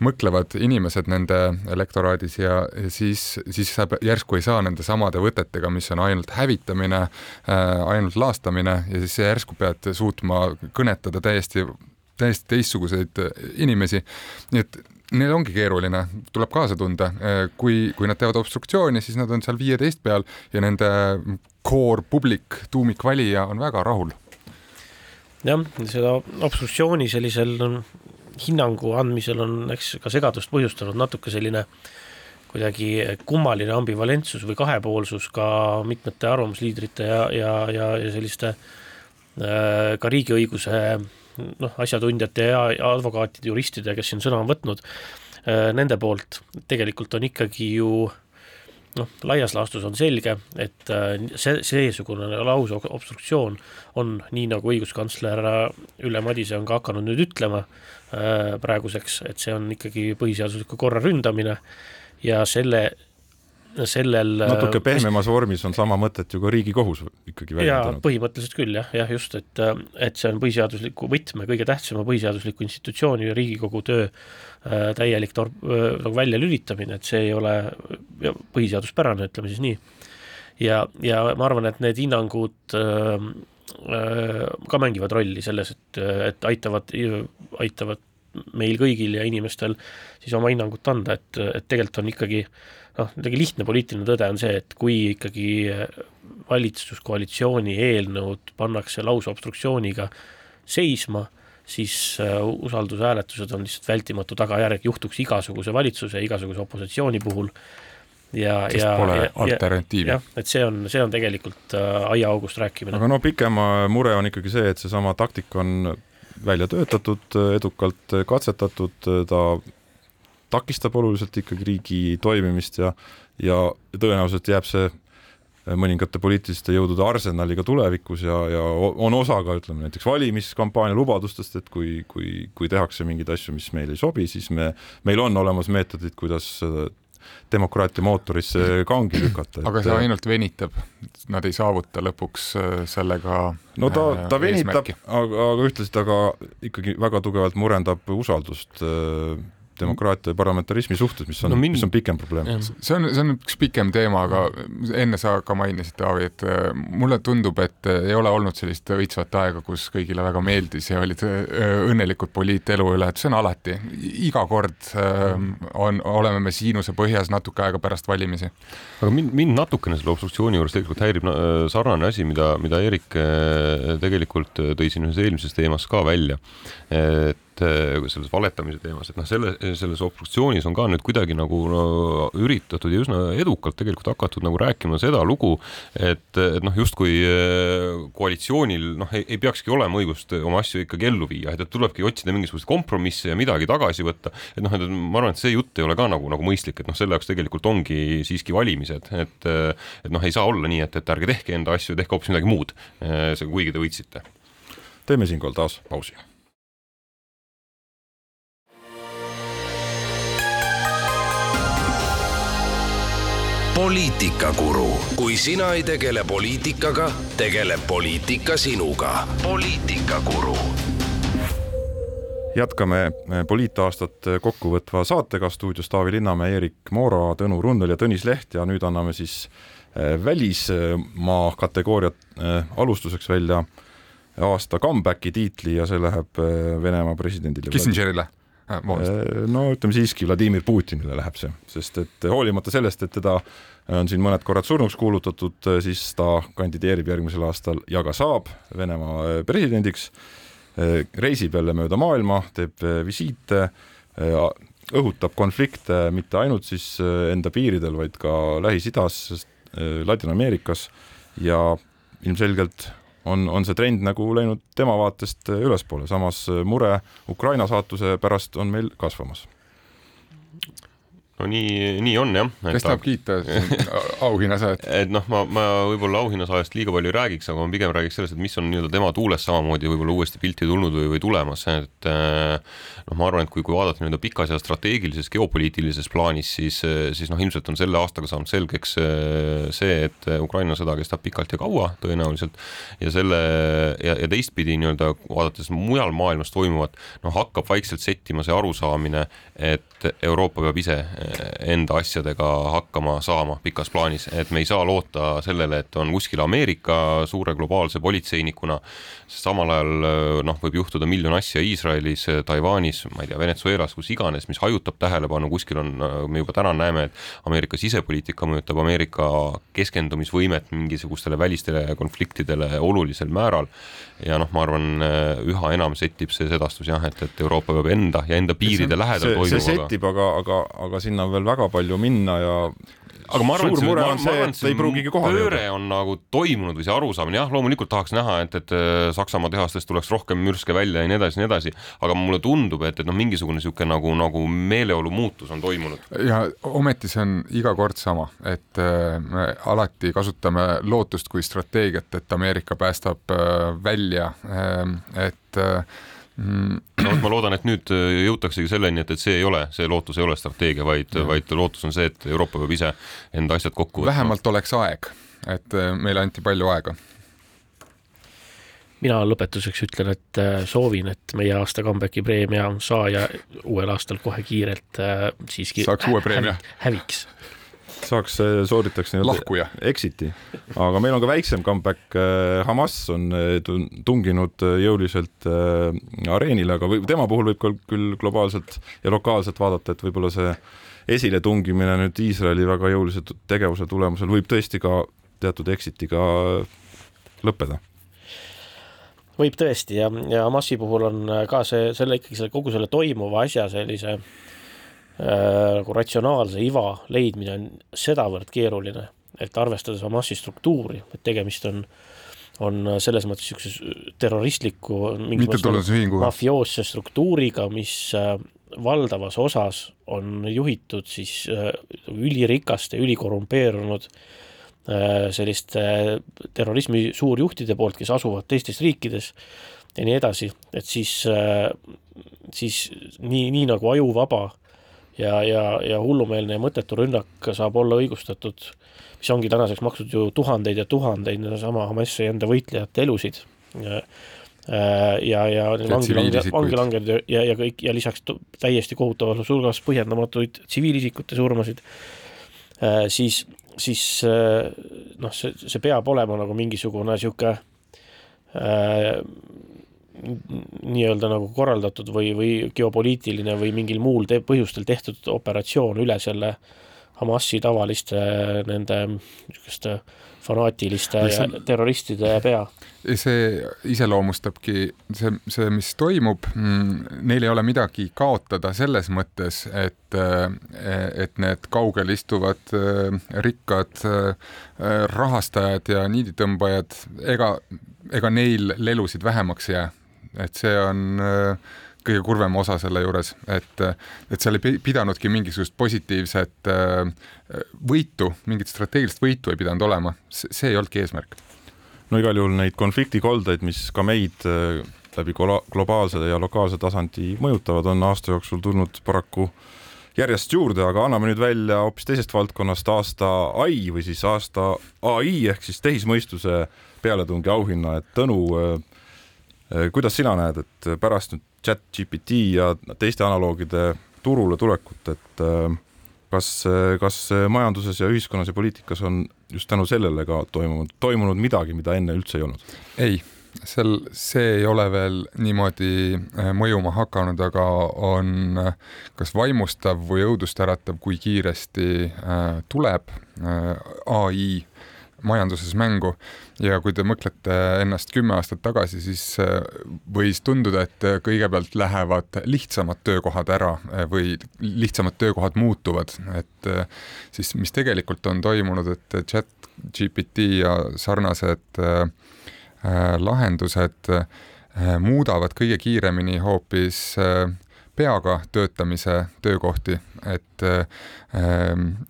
mõtlevad inimesed nende elektoraadis ja siis, siis sa järsku ei saa nende samade võtetega, mis on ainult hävitamine äh,, ainult laastamine ja siis järsku pead suutma kõnetada täiesti, täiesti teistsuguseid inimesi. nii et neil ongi keeruline, tuleb kaasa tunda, äh, kui, kui nad teevad obstruktsiooni, siis nad on seal viieteist peal ja nende core publik, tuumikvalija on väga rahul jah, seda obstruktsiooni sellisel hinnangu andmisel on eks ka segadust põhjustanud natuke selline kuidagi kummaline ambivalentsus või kahepoolsus ka mitmete arvamusliidrite ja, ja, ja, ja selliste äh, ka riigiõiguse noh, asjatundjate ja advokaatide, juristide, kes siin sõna on võtnud, äh, nende poolt tegelikult on ikkagi ju noh, laias laastus on selge, et äh, see, seesugune lausobstruktsioon on nii, nagu õiguskantsler Ülle Madise on ka hakanud nüüd ütlema äh, praeguseks, et see on ikkagi põhiseadusliku korra ründamine ja selle sellel natuke pehmemas vormis on sama mõtet ju ka Riigikohus ikkagi väljendanud. põhimõtteliselt küll jah, jah just, et, et see on põhiseadusliku võtme, kõige tähtsama põhiseadusliku institutsiooni ja Riigikogu töö äh, täielik tor-, äh, nagu väljalülitamine, et see ei ole põhiseaduspärane, ütleme siis nii. ja, ja ma arvan, et need hinnangud äh, äh, ka mängivad rolli selles, et, et aitavad, aitavad meil kõigil ja inimestel siis oma hinnangut anda, et, et tegelikult on ikkagi äh, noh, muidugi lihtne poliitiline tõde on see, et kui ikkagi valitsuskoalitsiooni eelnõud pannakse lausobstruktsiooniga seisma, siis äh, usaldushääletused on lihtsalt vältimatu tagajärg, juhtuks igasuguse valitsuse, igasuguse opositsiooni puhul ja, ja, pole ja, alternatiivi. jah, et see on, see on tegelikult äh, aiaaugust rääkimine. aga no pikem mure on ikkagi see, et seesama taktika on välja töötatud, edukalt katsetatud, ta takistab oluliselt ikkagi riigi toimimist ja, ja tõenäoliselt jääb see mõningate poliitiliste jõudude arsenaliga tulevikus ja, ja on osa ka ütleme näiteks valimiskampaania lubadustest, et kui, kui, kui tehakse mingeid asju, mis meile ei sobi, siis me, meil on olemas meetodid, kuidas demokraatia mootorisse kangi lükata. aga see ainult venitab, nad ei saavuta lõpuks äh, sellega no ta, ta äh, venitab, aga, aga ühtlasi ta ka ikkagi väga tugevalt murendab usaldust äh, demokraatia ja parlamentarismi suhtes, mis on no, min... mis on pikem probleem. see on, see on üks pikem teema, aga enne sa ka mainisid, Taavi, et äh, mulle tundub, et äh, ei ole olnud sellist õitsvat aega, kus kõigile väga meeldis ja olid äh, õnnelikud poliitelu üle, et see on alati, iga kord on, oleme me siinuse põhjas natuke aega pärast valimisi. aga mind, mind natukene selle obstruktsiooni juures tegelikult häirib sarnane asi, mida, mida Eerik tegelikult tõi siin ühes eelmises teemas ka välja, et et selles valetamise teemas, et noh, selle, selles obstruktsioonis on ka nüüd kuidagi nagu no, üritatud ja üsna edukalt tegelikult hakatud nagu rääkima seda lugu, et, et noh, justkui eh, koalitsioonil noh, ei peakski olema õigust oma asju ikkagi ellu viia, et, et tulebki otsida mingisuguseid kompromisse ja midagi tagasi võtta. et noh, et ma arvan, et see jutt ei ole ka nagu, nagu mõistlik, et noh, selle jaoks tegelikult ongi siiski valimised, et, et noh, ei saa olla nii, et, et ärge tehke enda asju, tehke hoopis midagi muud, eh, kuigi te võitsite. teeme siinkohal taas pausi poliitikakuru, kui sina ei tegele poliitikaga, tegeleb poliitika sinuga. poliitikakuru jätkame eh, poliitaastat kokkuvõtva saatega. Stuudios Taavi Linnamäe, Eerik Moora, Tõnu Runnel ja Tõnis Leht. Ja nüüd anname siis eh, välismaa kategooria eh, alustuseks välja aasta comeback'i tiitli ja see läheb Venemaa presidendile. Kissingerile no ütleme siiski Vladimir Putinile läheb see, sest et hoolimata sellest, et teda on siin mõned korrad surnuks kuulutatud, siis ta kandideerib järgmisel aastal ja ka saab Venemaa äh, presidendiks, äh, reisib jälle mööda maailma, teeb visiite, õhutab konflikte mitte ainult siis enda piiridel, vaid ka Lähis-Idas, Ladina-Ameerikas ja ilmselgelt on, on see trend nagu läinud tema vaatest ülespoole, samas mure Ukraina saatuse pärast on meil kasvamas no nii, nii on jah. kes tahab kiita auhinnasaajat? et noh, ma, ma võib-olla auhinnasaajast liiga palju ei räägiks, aga ma pigem räägiks sellest, et mis on nii-öelda tema tuules samamoodi võib-olla uuesti pilti tulnud või, või tulemas, et eh, noh, ma arvan, et kui, kui vaadata nii-öelda pikas ja strateegilises geopoliitilises plaanis, siis, siis noh, ilmselt on selle aastaga saanud selgeks eh, see, et Ukraina sõda kestab pikalt ja kaua tõenäoliselt ja selle ja, ja teistpidi nii-öelda vaadates mujal maailmas toimuvat, noh, hakkab vaikselt settima see arusaamine, et Euroopa peab ise enda asjadega hakkama saama pikas plaanis, et me ei saa loota sellele, et on kuskil Ameerika suure globaalse politseinikuna, samal ajal noh, võib juhtuda miljon asja Iisraelis, Taiwanis, ma ei tea, Venezuelas, kus iganes, mis hajutab tähelepanu, kuskil on, me juba täna näeme, et Ameerika sisepoliitika mõjutab Ameerika keskendumisvõimet mingisugustele välistele konfliktidele olulisel määral. Ja noh, ma arvan, üha enam settib see sedastus jah, et, et Euroopa peab enda ja enda piiride lähedal toimuva. see settib, aga, aga, aga sinna on veel väga palju minna ja aga ma arvan, on see, et ei pruugigi kohale jõuda. pööre on nagu toimunud või see arusaamine, jah, loomulikult tahaks näha, et, et äh, Saksamaa tehastest tuleks rohkem mürske välja ja nii edasi nii edasi, aga mulle tundub, et, et noh, mingisugune niisugune nagu, nagu meeleolu muutus on toimunud. ja ometi see on iga kord sama, et äh, me alati kasutame lootust kui strateegiat, et Ameerika päästab äh, välja, et. No vot, ma loodan, et nüüd äh, jõutaksegi selleni, et, et see ei ole, see lootus ei ole strateegia, vaid, vaid lootus on see, et Euroopa peab ise enda asjad kokku võtma. vähemalt oleks aeg, et äh, meile anti palju aega. mina lõpetuseks ütlen, et äh, soovin, et meie aasta comeback'i preemia saaja uuel aastal kohe kiirelt siiski saaks uue preemia häviks saaks, sooritaks nii-öelda exit'i, aga meil on ka väiksem comeback, äh, Hamas on äh, tunginud äh, jõuliselt areenile, aga või, tema puhul võib küll globaalselt ja lokaalselt vaadata, et võib-olla see esiletungimine nüüd Iisraeli väga jõulise tegevuse tulemusel võib tõesti ka teatud exit'iga lõppeda. Võib tõesti ja, ja Hamasi puhul on ka see, selle ikkagi selle kogu selle toimuva asja sellise Äh, nagu ratsionaalse iva leidmine on sedavõrd keeruline, et arvestades Hamasi struktuuri, et tegemist on on selles mõttes niisuguse terroristliku mafioosse struktuuriga, mis äh, valdavas osas on juhitud siis äh, ülirikaste, ülikorrumpeerunud selliste terrorismi suurjuhtide poolt, kes asuvad teistes riikides ja nii edasi, et siis, siis nii, nii nagu ajuvaba ja, ja, ja hullumeelne ja mõttetu rünnak saab olla õigustatud, mis ongi tänaseks maksnud ju tuhandeid ja tuhandeid sedasama Hamasi enda võitlejate elusid. Ja ja, ja vangi, vangi langenud ja, ja, ja kõik ja lisaks täiesti kohutavas hulgas põhjendamatuid tsiviilisikute surmasid, siis, siis noh, see, see peab olema nagu mingisugune niisugune äh, nii-öelda nagu korraldatud või, või geopoliitiline või mingil muul te põhjustel tehtud operatsioon üle selle Hamasi tavaliste nende niisuguste fanaatiliste see, ja terroristide pea. see iseloomustabki see, see, mis toimub, mm, neil ei ole midagi kaotada selles mõttes, et, et need kaugel istuvad rikkad rahastajad ja niiditõmbajad, ega, ega neil lelusid vähemaks ei jää et see on äh, kõige kurvem osa selle juures, et, et seal ei pidanudki mingisugust positiivset äh, võitu, mingit strateegilist võitu ei pidanud olema, see ei olnudki eesmärk. no igal juhul neid konfliktikoldeid, mis ka meid äh, läbi globaalse ja lokaalse tasandi mõjutavad, on aasta jooksul tulnud paraku järjest juurde, aga anname nüüd välja hoopis teisest valdkonnast aasta ai või siis aasta ai ehk siis tehismõistuse pealetungi auhinna, et Tõnu Äh, kuidas sina näed, et pärast nüüd chat GPT ja teiste analoogide turule tulekut, et äh, kas, kas majanduses ja ühiskonnas ja poliitikas on just tänu sellele ka toimunud, toimunud midagi, mida enne üldse ei olnud? ei, seal, see ei ole veel niimoodi äh, mõjuma hakanud, aga on kas vaimustav või õudustäratav, kui kiiresti tuleb ai majanduses mängu. Ja kui te mõtlete ennast kümme aastat tagasi, siis äh, võis tunduda, et kõigepealt lähevad lihtsamad töökohad ära äh, või lihtsamad töökohad muutuvad, et äh, siis mis tegelikult on toimunud, et chat GPT ja sarnased lahendused muudavad kõige kiiremini hoopis peaga töötamise töökohti, et äh,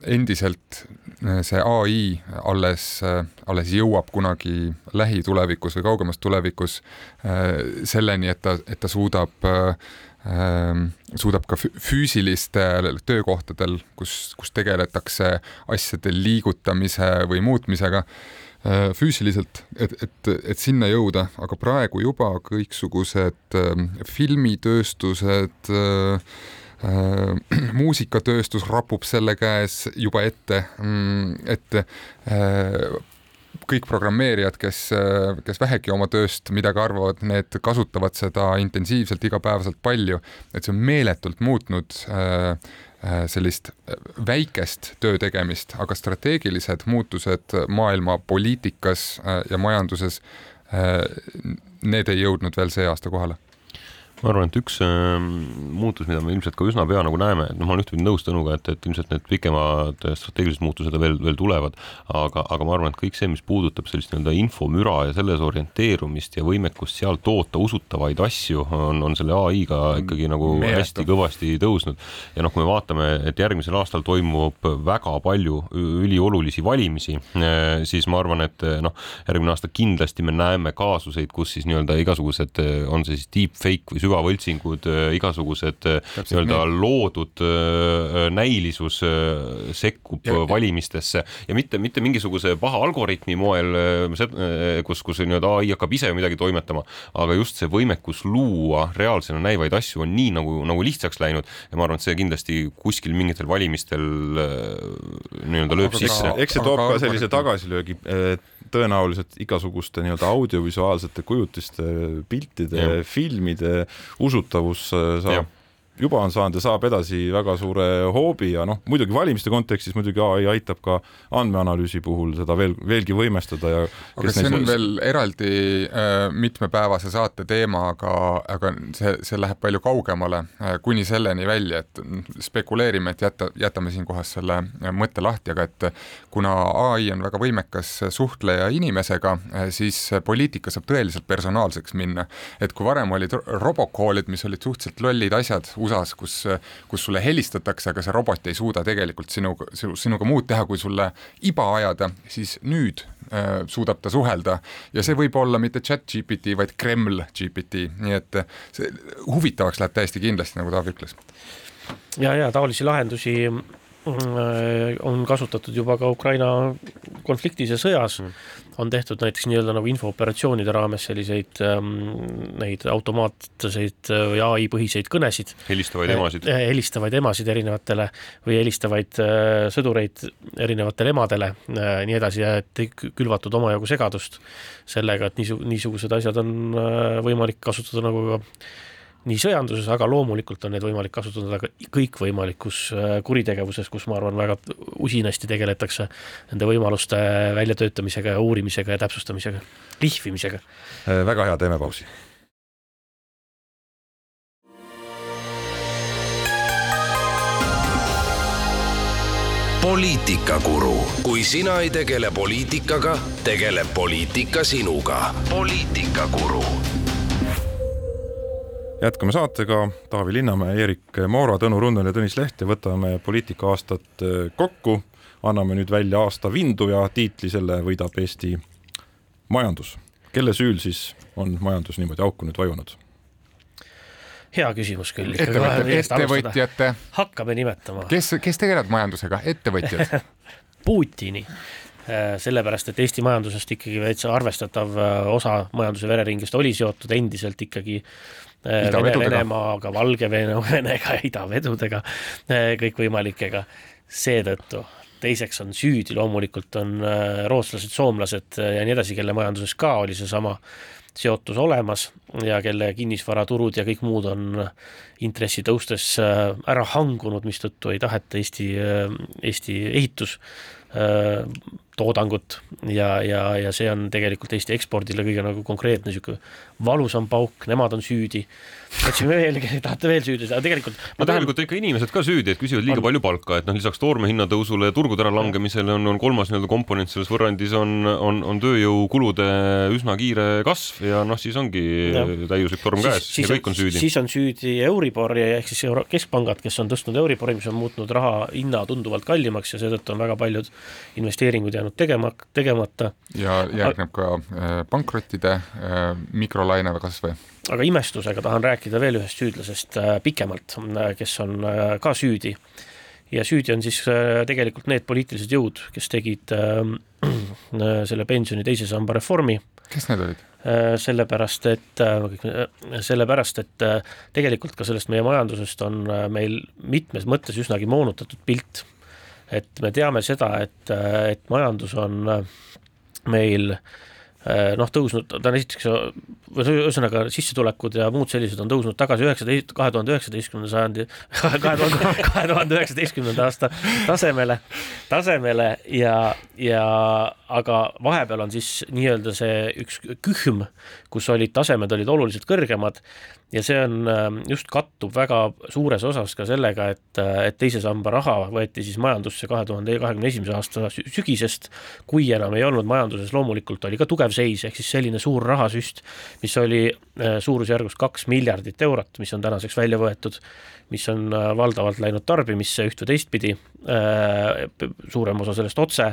endiselt äh, see ai alles äh,, alles jõuab kunagi lähitulevikus või kaugemas tulevikus äh, selleni, et ta, et ta suudab äh, äh suudab ka füüsilistel töökohtadel, kus, kus tegeletakse asjade liigutamise või muutmisega füüsiliselt, et, et, et sinna jõuda, aga praegu juba kõiksugused äh, filmitööstused äh,, äh, muusikatööstus rapub selle käes juba ette, mm, et äh, kõik programmeerijad, kes, kes vähegi oma tööst midagi arvavad, need kasutavad seda intensiivselt igapäevaselt palju, et see on meeletult muutnud äh, Äh, sellist äh, väikest töö tegemist, aga strateegilised muutused maailma poliitikas äh, ja majanduses, need ei jõudnud veel see aasta kohale ma arvan, et üks äh, muutus, mida me ilmselt ka üsna pea nagu näeme, et noh, ma olen ühtpidi nõus Tõnuga, et, et ilmselt need pikemad strateegilised muutused veel, veel tulevad, aga, aga ma arvan, et kõik see, mis puudutab sellist nii-öelda infomüra ja selles orienteerumist ja võimekust seal toota usutavaid asju, on, on selle ai-ga ikkagi nagu Meeletu. hästi kõvasti tõusnud. ja noh, kui me vaatame, et järgmisel aastal toimub väga palju üliolulisi valimisi, äh, siis ma arvan, et noh, järgmine aasta kindlasti me näeme kaasuseid, kus siis nii-öelda igasugused, on see siis deepfake või süvavõltsingud, äh, igasugusused äh, nii-öelda loodud äh, näilisus sekkub ja, valimistesse. Ja mitte, mitte mingisuguse paha algoritmi moel, kus, kus nii-öelda ai hakkab ise midagi toimetama, aga just see võimekus luua reaalsena näivaid asju on nii nagu, nagu lihtsaks läinud. Ja ma arvan, et see kindlasti kuskil mingitel valimistel nii-öelda lööb aga sisse. eks see toob ka sellise tagasilöögi, tõenäoliselt igasuguste nii-öelda audiovisuaalsete kujutiste, piltide, filmide usutavus saab juba on saanud ja saab edasi väga suure hoobi ja noh, muidugi valimiste kontekstis muidugi ai aitab ka andmeanalüüsi puhul seda veel, veelgi võimestada ja aga see on neis... veel eraldi äh, mitmepäevase saate teema, aga, aga see, see läheb palju kaugemale äh,, kuni selleni välja, et spekuleerime, et jäta, jätame siinkohas selle äh, mõtte lahti, aga et kuna ai on väga võimekas suhtleja inimesega äh,, siis poliitika saab tõeliselt personaalseks minna. et kui varem olid robocall'id, mis olid suhteliselt lollid asjad, USA-s, kus, kus sulle helistatakse, aga see robot ei suuda tegelikult sinuga, sinuga muud teha, kui sulle iba ajada, siis nüüd äh, suudab ta suhelda ja see võib olla mitte chat GPT, vaid Kreml GPT, nii et see huvitavaks läheb täiesti kindlasti, nagu Taavi ütles. ja, ja taolisi lahendusi Äh, on kasutatud juba ka Ukraina konfliktis ja sõjas mm., on tehtud näiteks nii-öelda nagu infooperatsioonide raames selliseid ähm, neid automaatseid või ai põhiseid kõnesid. helistavaid emasid. Äh, helistavaid emasid erinevatele või helistavaid äh, sõdureid erinevatele emadele äh,, nii edasi ja et külvatud omajagu segadust sellega, et niisu-, niisugused asjad on äh, võimalik kasutada nagu ka nii sõjanduses, aga loomulikult on neid võimalik kasutada ka kõikvõimalikus äh, kuritegevuses, kus ma arvan, väga usinasti tegeletakse nende võimaluste väljatöötamisega ja uurimisega ja täpsustamisega, lihvimisega. Äh, väga hea, teeme pausi. poliitikakuru, kui sina ei tegele poliitikaga, tegeleb poliitika sinuga. poliitikakuru jätkame saatega, Taavi Linnamäe, Eerik Moora, Tõnu Runnel ja Tõnis Leht ja võtame poliitika aastat äh, kokku. anname nüüd välja aasta vindu ja tiitli selle võidab Eesti majandus. kelle süül siis on majandus niimoodi auku nüüd vajunud? hea küsimus küll. ettevõtjate. hakkame nimetama. kes, kes tegelevad majandusega, ettevõtjad Putini äh, sellepärast, et Eesti majandusest ikkagi täitsa arvestatav äh, osa majanduse vereringest oli seotud endiselt ikkagi Äh, Vene, Venemaaga, Valgevenega, idavedudega, äh, kõikvõimalikega. seetõttu teiseks on süüdi loomulikult on äh, rootslased, soomlased ja nii edasi, kelle majanduses ka oli seesama seotus olemas ja kelle kinnisvaraturud ja kõik muud on intressi tõustes ära hangunud, mistõttu ei taheta Eesti, Eesti ehitus toodangut ja, ja, ja see on tegelikult Eesti ekspordile kõige nagu konkreetne niisugune valusam pauk, nemad on süüdi. otsime veel, tahate veel süüdi saada, tegelikult no tahan... tegelikult ikka inimesed ka süüdi, et küsivad liiga on... palju palka, et noh, lisaks toorme hinnatõusule ja turgude äralangemisele on, on kolmas nii-öelda komponent selles võrrandis on, on, on tööjõukulude üsna kiire kasv ja noh, siis ongi ja. täiuslik torm käes siis, ja kõik on süüdi. siis on süüdi Euribor ehk siis Euro keskpangad, kes on tõstnud Euribori, mis on muutnud raha hinna tunduvalt kallimaks ja seetõttu on väga paljud investeeringud jäänud tegema, tegemata. ja järgneb ka äh, pankrottide äh, mikrolaine kas või? aga imestusega tahan rääkida veel ühest süüdlasest äh, pikemalt, kes on ka süüdi. ja süüdi on siis tegelikult need poliitilised jõud, kes tegid selle pensioni teise samba reformi. kes need olid? sellepärast, et, sellepärast, et tegelikult ka sellest meie majandusest on meil mitmes mõttes üsnagi moonutatud pilt et me teame seda, et, et majandus on meil äh, noh, tõusnud, ta on esiteks, ühesõnaga sissetulekud ja muud sellised on tõusnud tagasi üheksateist, kahe tuhande üheksateistkümnenda sajandi, kahe tuhande, kahe tuhande üheksateistkümnenda aasta tasemele, tasemele ja, ja aga vahepeal on siis nii-öelda see üks kühm, kus olid tasemed olid oluliselt kõrgemad ja see on ähm, just kattub väga suures osas ka sellega, et, äh, et teise samba raha võeti siis majandusse kahe tuhande kahekümne esimese aasta sügisest, kui enam ei olnud majanduses, loomulikult oli ka tugev seis, ehk siis selline suur rahasüst, mis oli äh, suurusjärgus kaks miljardit eurot, mis on tänaseks välja võetud, mis on äh, valdavalt läinud tarbimisse üht või teistpidi, suurem osa sellest otse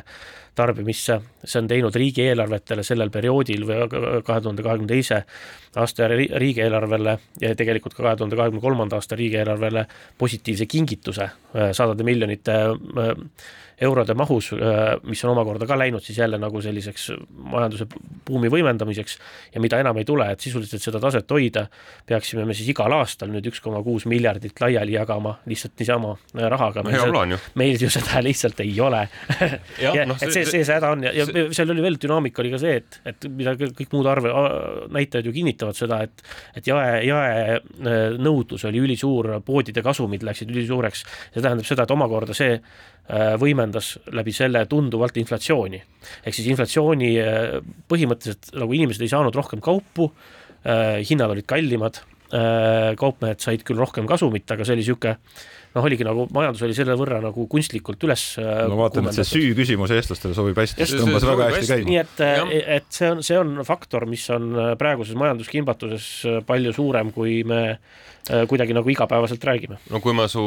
tarbimisse, see on teinud riigieelarvetele sellel perioodil või kahe tuhande kahekümne teise aasta riigieelarvele ja tegelikult ka kahe tuhande kahekümne kolmanda aasta riigieelarvele positiivse kingituse äh, sadade miljonite äh, eurode mahus, äh, mis on omakorda ka läinud siis jälle nagu selliseks majanduse buumi võimendamiseks ja mida enam ei tule, et sisuliselt seda taset hoida, peaksime me siis igal aastal nüüd üks koma kuus miljardit laiali jagama lihtsalt niisama äh, rahaga. hea plaan ju. meil ju seda lihtsalt ei ole ja, ja no, et see, see, see häda on ja, ja see... seal oli veel dünaamika oli ka see, et, et mida kõik muud arve, näitajad ju kinnitavad seda, et et jae, jaenõudlus äh, oli ülisuur, poodide kasumid läksid ülisuureks, see tähendab seda, et omakorda see võimendas läbi selle tunduvalt inflatsiooni. ehk siis inflatsiooni äh, põhimõtteliselt nagu inimesed ei saanud rohkem kaupu, äh, hinnad olid kallimad, kaupmehed said küll rohkem kasumit, aga see oli niisugune noh, oligi nagu majandus oli selle võrra nagu kunstlikult üles no vaatan, et see süü küsimus eestlastele sobib hästi, tõmbas väga hästi käima. nii et, et see on, see on faktor, mis on praeguses majanduskimbatuses palju suurem, kui me Äh, kuidagi nagu igapäevaselt räägime. no kui ma su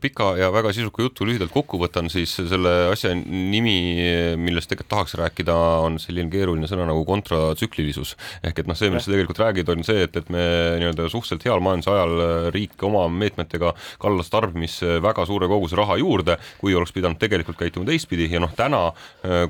pika ja väga sisuka jutu lühidalt kokku võtan, siis selle asja nimi, millest tegelikult tahaks rääkida, on selline keeruline sõna nagu kontratsüklilisus. ehk et noh, see, millest sa tegelikult räägid, on see, et, et me nii-öelda suhteliselt heal majanduse ajal riik oma meetmetega kallas tarbimisse väga suure koguse raha juurde, kui oleks pidanud tegelikult käituma teistpidi ja noh, täna,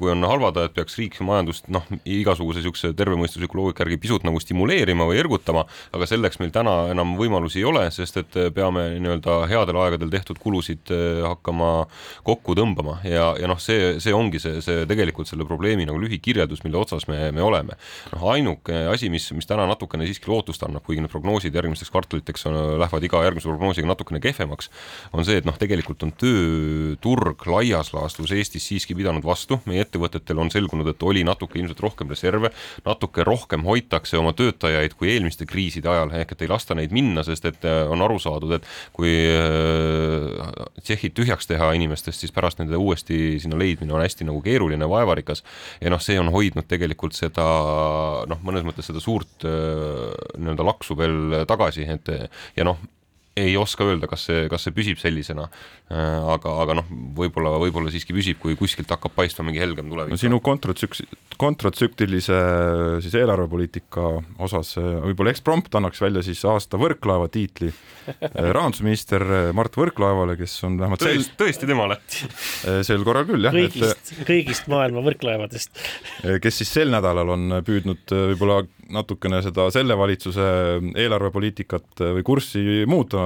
kui on halvad ajad, peaks riik majandust noh, igasuguse niisuguse tervemõistusliku loogika järgi pisut nagu stimuleerima või ergutama, aga selleks meil täna enam võimalusi ei ole, sest et peame nii-öelda headel aegadel tehtud kulusid hakkama kokku tõmbama ja, ja noh, see, see ongi see, see tegelikult selle probleemi nagu lühikirjeldus, mille otsas me, me oleme. noh, ainuke asi, mis, mis täna natukene siiski lootust annab, kuigi need prognoosid järgmisteks kvartaliteks on, lähevad iga järgmise prognoosiga natukene kehvemaks, on see, et noh, tegelikult on tööturg laias laastus Eestis siiski pidanud vastu, meie ettevõtetel on selgunud, et oli natuke ilmselt rohkem reserve, natuke rohkem hoitakse oma töötajaid kui eelmiste kriiside ajal, ehk et ei lasta neid minna, sest et äh, on aru saadud, et kui äh, tsehhid tühjaks teha inimestest, siis pärast nende uuesti sinna leidmine on hästi nagu keeruline, vaevarikas. ja noh, see on hoidnud tegelikult seda noh, mõnes mõttes seda suurt äh, nii-öelda laksu veel tagasi, et ja noh, ei oska öelda, kas see, kas see püsib sellisena. Äh, aga, aga noh, võib-olla, võib-olla siiski püsib, kui kuskilt hakkab paistma mingi helgem tulevik. no sinu kontratsüks-, kontratsüklilise siis eelarvepoliitika osas äh, võib-olla eksprompt annaks välja siis aasta Võrklaeva tiitli äh, rahandusminister Mart Võrklaevale, kes on vähemalt tõesti, tõesti temale? sel korral küll, jah. kõigist, kõigist maailma võrklaevadest. kes siis sel nädalal on püüdnud võib-olla natukene seda selle valitsuse eelarvepoliitikat või kurssi muuta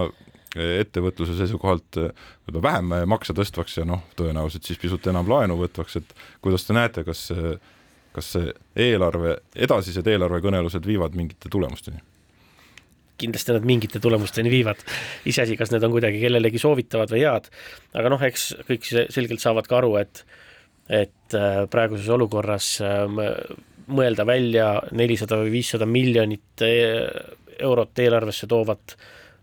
ettevõtluse seisukohalt võib-olla vähem makse tõstvaks ja noh, tõenäoliselt siis pisut enam laenu võtvaks, et kuidas te näete, kas kas see eelarve, edasised eelarvekõnelused viivad mingite tulemusteni? kindlasti nad mingite tulemusteni viivad, iseasi, kas need on kuidagi kellelegi soovitavad või head, aga noh, eks kõik selgelt saavad ka aru, et et äh, praeguses olukorras äh, mõelda välja nelisada või viissada miljonit e-, eurot eelarvesse toovat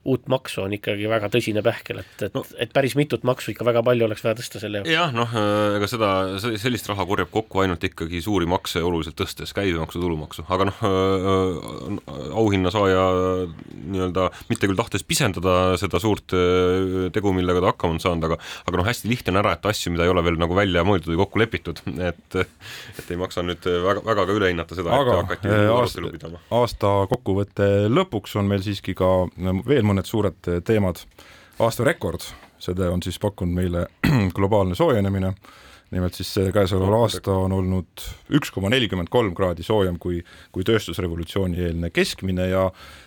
uut maksu on ikkagi väga tõsine pähkel, et, et no., et päris mitut maksu ikka väga palju oleks vaja tõsta selle jaoks. jah, noh, ega seda, sellist raha korjab kokku ainult ikkagi suuri makse oluliselt tõstes, käibemaksu, tulumaksu, aga noh, auhinna saaja nii-öelda mitte küll tahtes pisendada seda suurt tegu, millega ta hakkama on saanud, aga aga noh, hästi lihtne on ära jätta asju, mida ei ole veel nagu välja mõeldud või kokku lepitud, et et ei maksa nüüd väga, väga ka üle hinnata seda, et hakati arutelu pidama. aasta kokkuvõtte lõpuks on meil siiski ka veel mõned mõned suured teemad. aasta rekord, seda on siis pakkunud meile globaalne soojenemine, nimelt siis käesoleval aasta on olnud üks koma nelikümmend kolm kraadi soojem kui, kui tööstusrevolutsiooni eelne keskmine ja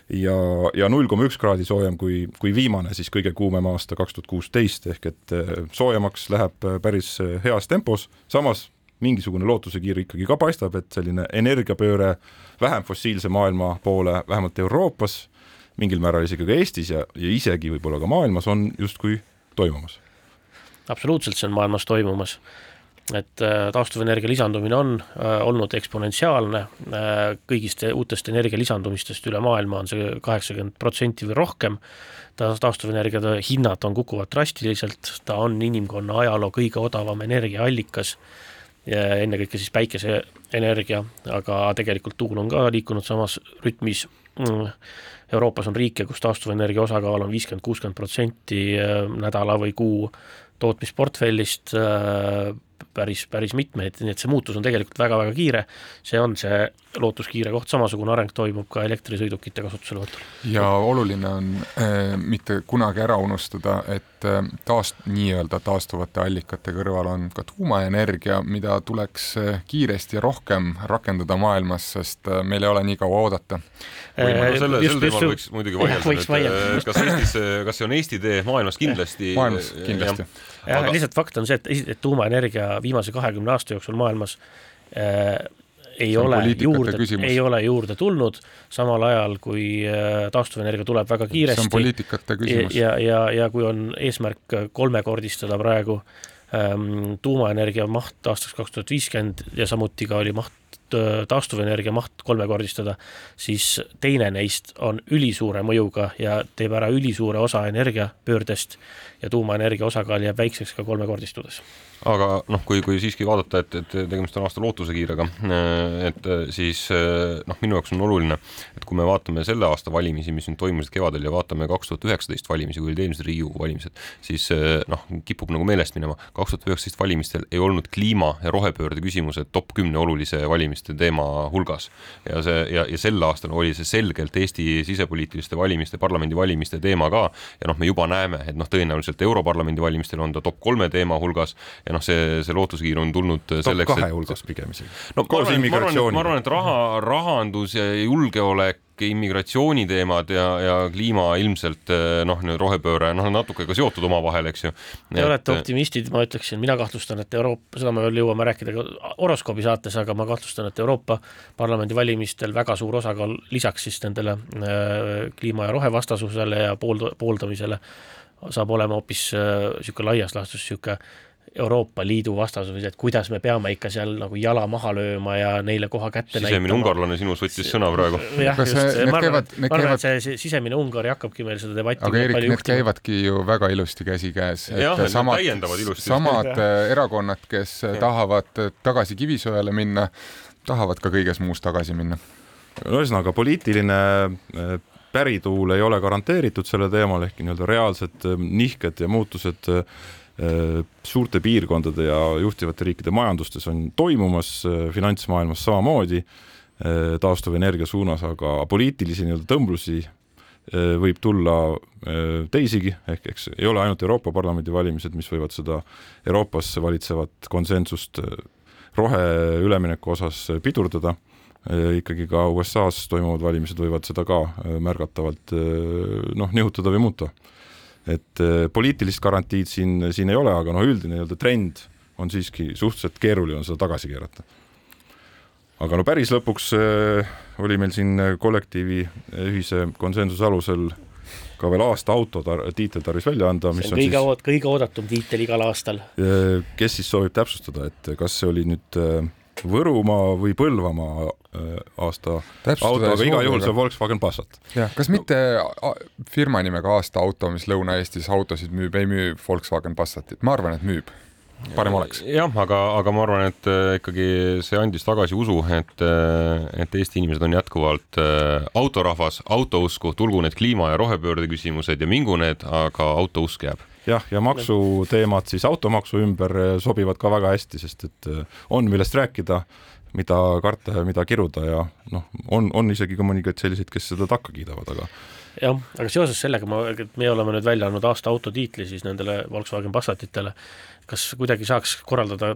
ja, ja null koma üks kraadi soojem kui, kui viimane siis kõige kuumem aasta kaks tuhat kuusteist, ehk et eh, soojemaks läheb päris heas tempos, samas mingisugune lootusekiir ikkagi ka paistab, et selline energiapööre vähem fossiilse maailma poole, vähemalt Euroopas, mingil määral isegi ka Eestis ja, ja isegi võib-olla ka maailmas on justkui toimumas. absoluutselt, see on maailmas toimumas. et äh, taastuvenergia lisandumine on äh, olnud eksponentsiaalne äh,, kõigist uutest energia lisandumistest üle maailma on see kaheksakümmend protsenti või rohkem, ta, taastuvenergiade hinnad on, kukuvad drastiliselt, ta on inimkonna ajaloo kõige odavam energiaallikas ennekõike siis päikeseenergia, aga tegelikult tuul on ka liikunud samas rütmis mm Euroopas on riike, kus taastuvenergia osakaal on viiskümmend, kuuskümmend protsenti äh, nädala või kuu tootmisportfellist, äh, päris, päris mitmeid, nii et see muutus on tegelikult väga-väga kiire, see on see lootuskiire koht, samasugune areng toimub ka elektrisõidukite kasutuselevõtul. ja oluline on äh, mitte kunagi ära unustada, et äh, taas, nii-öelda taastuvate allikate kõrval on ka tuumaenergia, mida tuleks äh, kiiresti ja rohkem rakendada maailmas, sest äh, meil ei ole nii kaua oodata. Selle, sel teemal võiks muidugi vaielda, et äh, kas Eestis, kas see on Eesti tee, maailmas kindlasti. maailmas kindlasti. Jah aga..., lihtsalt fakt on see, et, et tuumaenergia viimase kahekümne aasta jooksul maailmas äh, ei ole juurde, ei ole juurde tulnud, samal ajal kui äh, taastuvenergia tuleb väga kiiresti. see on poliitikate küsimus. ja, ja, ja kui on eesmärk kolmekordistada praegu ähm, tuumaenergia maht aastaks kaks tuhat viiskümmend ja samuti ka oli maht taastuvenergia maht kolmekordistada, siis teine neist on ülisuure mõjuga ja teeb ära ülisuure osa energiapöördest ja tuumaenergia osakaal jääb väikseks ka kolmekordistudes aga noh, kui, kui siiski vaadata, et, et tegemist on aasta lootusekiirega, et siis noh, minu jaoks on oluline, et kui me vaatame selle aasta valimisi, mis nüüd toimusid kevadel ja vaatame kaks tuhat üheksateist valimisi, kui olid eelmised Riigikogu valimised, siis noh, kipub nagu meelest minema, kaks tuhat üheksateist valimistel ei olnud kliima ja rohepöörde küsimused top kümne olulise valimiste teema hulgas. ja see ja, ja sel aastal oli see selgelt Eesti sisepoliitiliste valimiste, parlamendivalimiste teema ka. Ja noh, me juba näeme, et noh, tõenäoliselt Europarlamendi valimistel on ta top kolme teema hulgas ja noh, see, see lootuskiir on tulnud selleks, top kahe hulgas pigem isegi. no ma arvan, ma arvan, et raha, rahandus ja julgeolek immigratsiooniteemad ja, ja kliima ilmselt noh, rohepööre, noh, natuke ka seotud omavahel, eks ju. Te olete optimistid, ma ütleksin, mina kahtlustan, et Euroopa, seda me veel jõuame rääkida ka horoskoobi saates, aga ma kahtlustan, et Euroopa Parlamendi valimistel väga suur osakaal lisaks siis nendele äh, kliima ja rohevastasusele ja poolda-, pooldamisele saab olema hoopis niisugune äh, laias laastus niisugune Euroopa Liidu vastasus, et kuidas me peame ikka seal nagu jala maha lööma ja neile koha kätte sisemine näitama. sisemine ungarlane sinus võttis sõna praegu. jah, just, ma arvan, ma arvan, et see, sisemine Ungari hakkabki meil seda debatti aga Erik, need juhtima. käivadki ju väga ilusti käsikäes. jah, need samad, täiendavad ilusti. samad äh, erakonnad, kes ja. tahavad tagasi Kivisöele minna, tahavad ka kõiges muus tagasi minna. ühesõnaga, poliitiline äh, pärituul ei ole garanteeritud sellel teemal, ehkki nii-öelda reaalsed äh, nihked ja muutused Äh, suurte piirkondade ja juhtivate riikide majandustes on toimumas, äh, finantsmaailmas samamoodi. Äh, taastuvenergia suunas, aga poliitilisi nii-öelda tõmblusi võib tulla teisigi, ehk eks ei ole ainult Euroopa Parlamendi valimised, mis võivad seda Euroopas valitsevat konsensust roheülemineku osas pidurdada, ikkagi ka USA-s toimuvad valimised võivad seda ka märgatavalt noh, nihutada või muuta et äh, poliitilist garantiid siin, siin ei ole, aga noh, üldine nii-öelda trend on siiski suhteliselt keeruline seda tagasi keerata. aga no päris lõpuks äh, oli meil siin kollektiivi ühise konsensuse alusel ka veel aasta auto tar tiitel tarvis välja anda, mis see on, on kõige siis, kõige oodatum tiitel igal aastal. Kes siis soovib täpsustada, et kas see oli nüüd äh, Võrumaa või Põlvamaa äh, aasta auto, aga igal juhul see on Volkswagen Passat. jah, kas mitte firma nimega aasta auto, mis Lõuna-Eestis autosid müüb, ei müü Volkswagen Passatit, ma arvan, et müüb parem oleks. jah, aga, aga ma arvan, et äh, ikkagi see andis tagasi usu, et, äh, et Eesti inimesed on jätkuvalt autorahvas, autousku, tulgu need kliima ja rohepöörde küsimused ja mingu need, aga autousk jääb jah, ja maksuteemad siis automaksu ümber eh, sobivad ka väga hästi, sest et eh, on, millest rääkida, mida karta ja mida kiruda ja noh, on, on isegi ka mõningaid selliseid, kes seda takka kiidavad, aga jah, aga seoses sellega ma, me oleme nüüd välja andnud aasta autotiitli siis nendele Volkswagen Passatitele, kas kuidagi saaks korraldada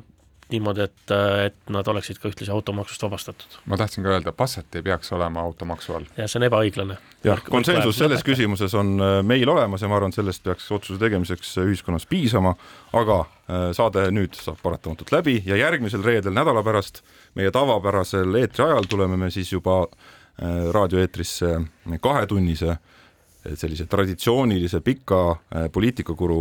niimoodi, et, et nad oleksid ka ühtlasi automaksust vabastatud. ma tahtsin ka öelda, Passat ei peaks olema automaksu all. ja see on ebaõiglane. jah, konsensus selles küsimuses on äh, meil olemas ja ma arvan, sellest peaks otsuse tegemiseks äh, ühiskonnas piisama, aga äh, saade nüüd saab paratamatult läbi ja järgmisel reedel nädala pärast meie tavapärasel eetri ajal tuleme me siis juba raadioeetrisse kahetunnise sellise traditsioonilise pika poliitikakuru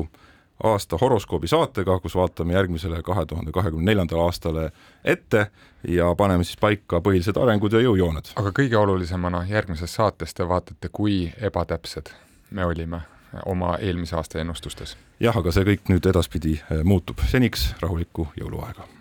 aasta horoskoobi saatega, kus vaatame järgmisele kahe tuhande kahekümne neljandale aastale ette ja paneme siis paika põhilised arengud ja jõujooned. aga kõige olulisemana järgmises saates te vaatate, kui ebatäpsed me olime oma eelmise aasta ennustustes. jah, aga see kõik nüüd edaspidi eh, muutub, seniks rahulikku jõuluaega